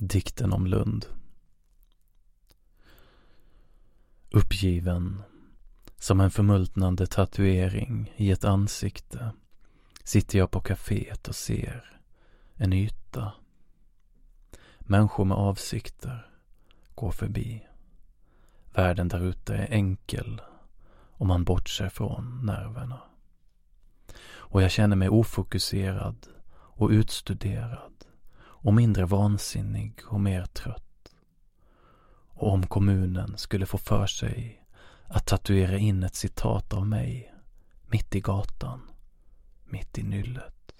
Dikten om Lund. Uppgiven, som en förmultnande tatuering i ett ansikte, sitter jag på kaféet och ser en yta. Människor med avsikter går förbi. Världen där ute är enkel om man bortser från nerverna. Och jag känner mig ofokuserad och utstuderad och mindre vansinnig och mer trött. Och om kommunen skulle få för sig att tatuera in ett citat av mig mitt i gatan, mitt i nyllet,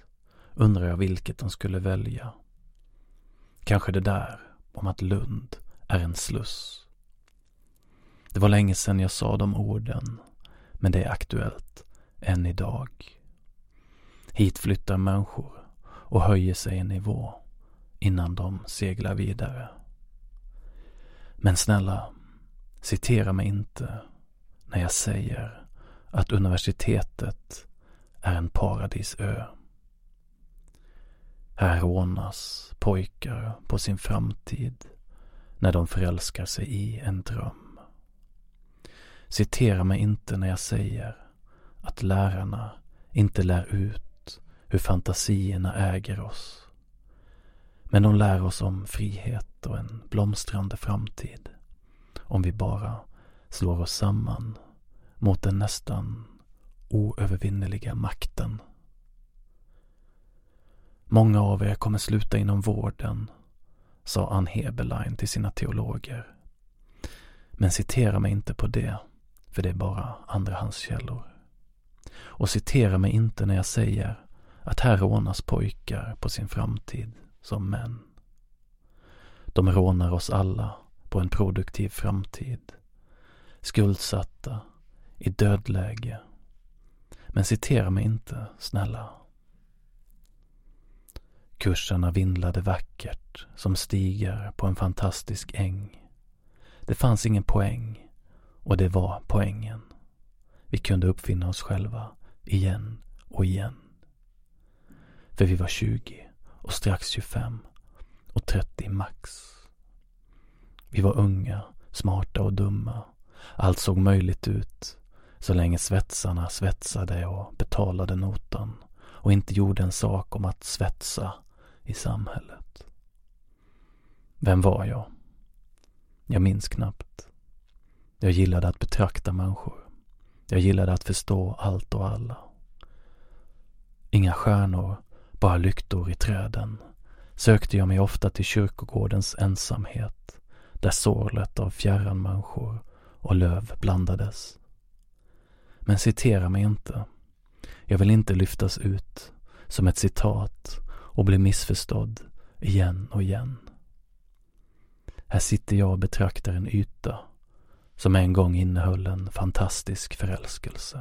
undrar jag vilket de skulle välja. Kanske det där om att Lund är en sluss. Det var länge sedan jag sa de orden, men det är aktuellt än idag. Hit flyttar människor och höjer sig en nivå innan de seglar vidare. Men snälla, citera mig inte när jag säger att universitetet är en paradisö. Här rånas pojkar på sin framtid när de förälskar sig i en dröm. Citera mig inte när jag säger att lärarna inte lär ut hur fantasierna äger oss men de lär oss om frihet och en blomstrande framtid. Om vi bara slår oss samman mot den nästan oövervinneliga makten. Många av er kommer sluta inom vården, sa Ann Heberlein till sina teologer. Men citera mig inte på det, för det är bara andrahandskällor. Och citera mig inte när jag säger att här rånas pojkar på sin framtid som män. De rånar oss alla på en produktiv framtid. Skuldsatta, i dödläge. Men citera mig inte, snälla. Kurserna vindlade vackert som stigar på en fantastisk äng. Det fanns ingen poäng och det var poängen. Vi kunde uppfinna oss själva igen och igen. För vi var tjugo och strax 25 och 30 max. Vi var unga, smarta och dumma. Allt såg möjligt ut så länge svetsarna svetsade och betalade notan och inte gjorde en sak om att svetsa i samhället. Vem var jag? Jag minns knappt. Jag gillade att betrakta människor. Jag gillade att förstå allt och alla. Inga stjärnor bara lyktor i träden sökte jag mig ofta till kyrkogårdens ensamhet där sorlet av fjärran människor och löv blandades. Men citera mig inte. Jag vill inte lyftas ut som ett citat och bli missförstådd igen och igen. Här sitter jag och betraktar en yta som en gång innehöll en fantastisk förälskelse.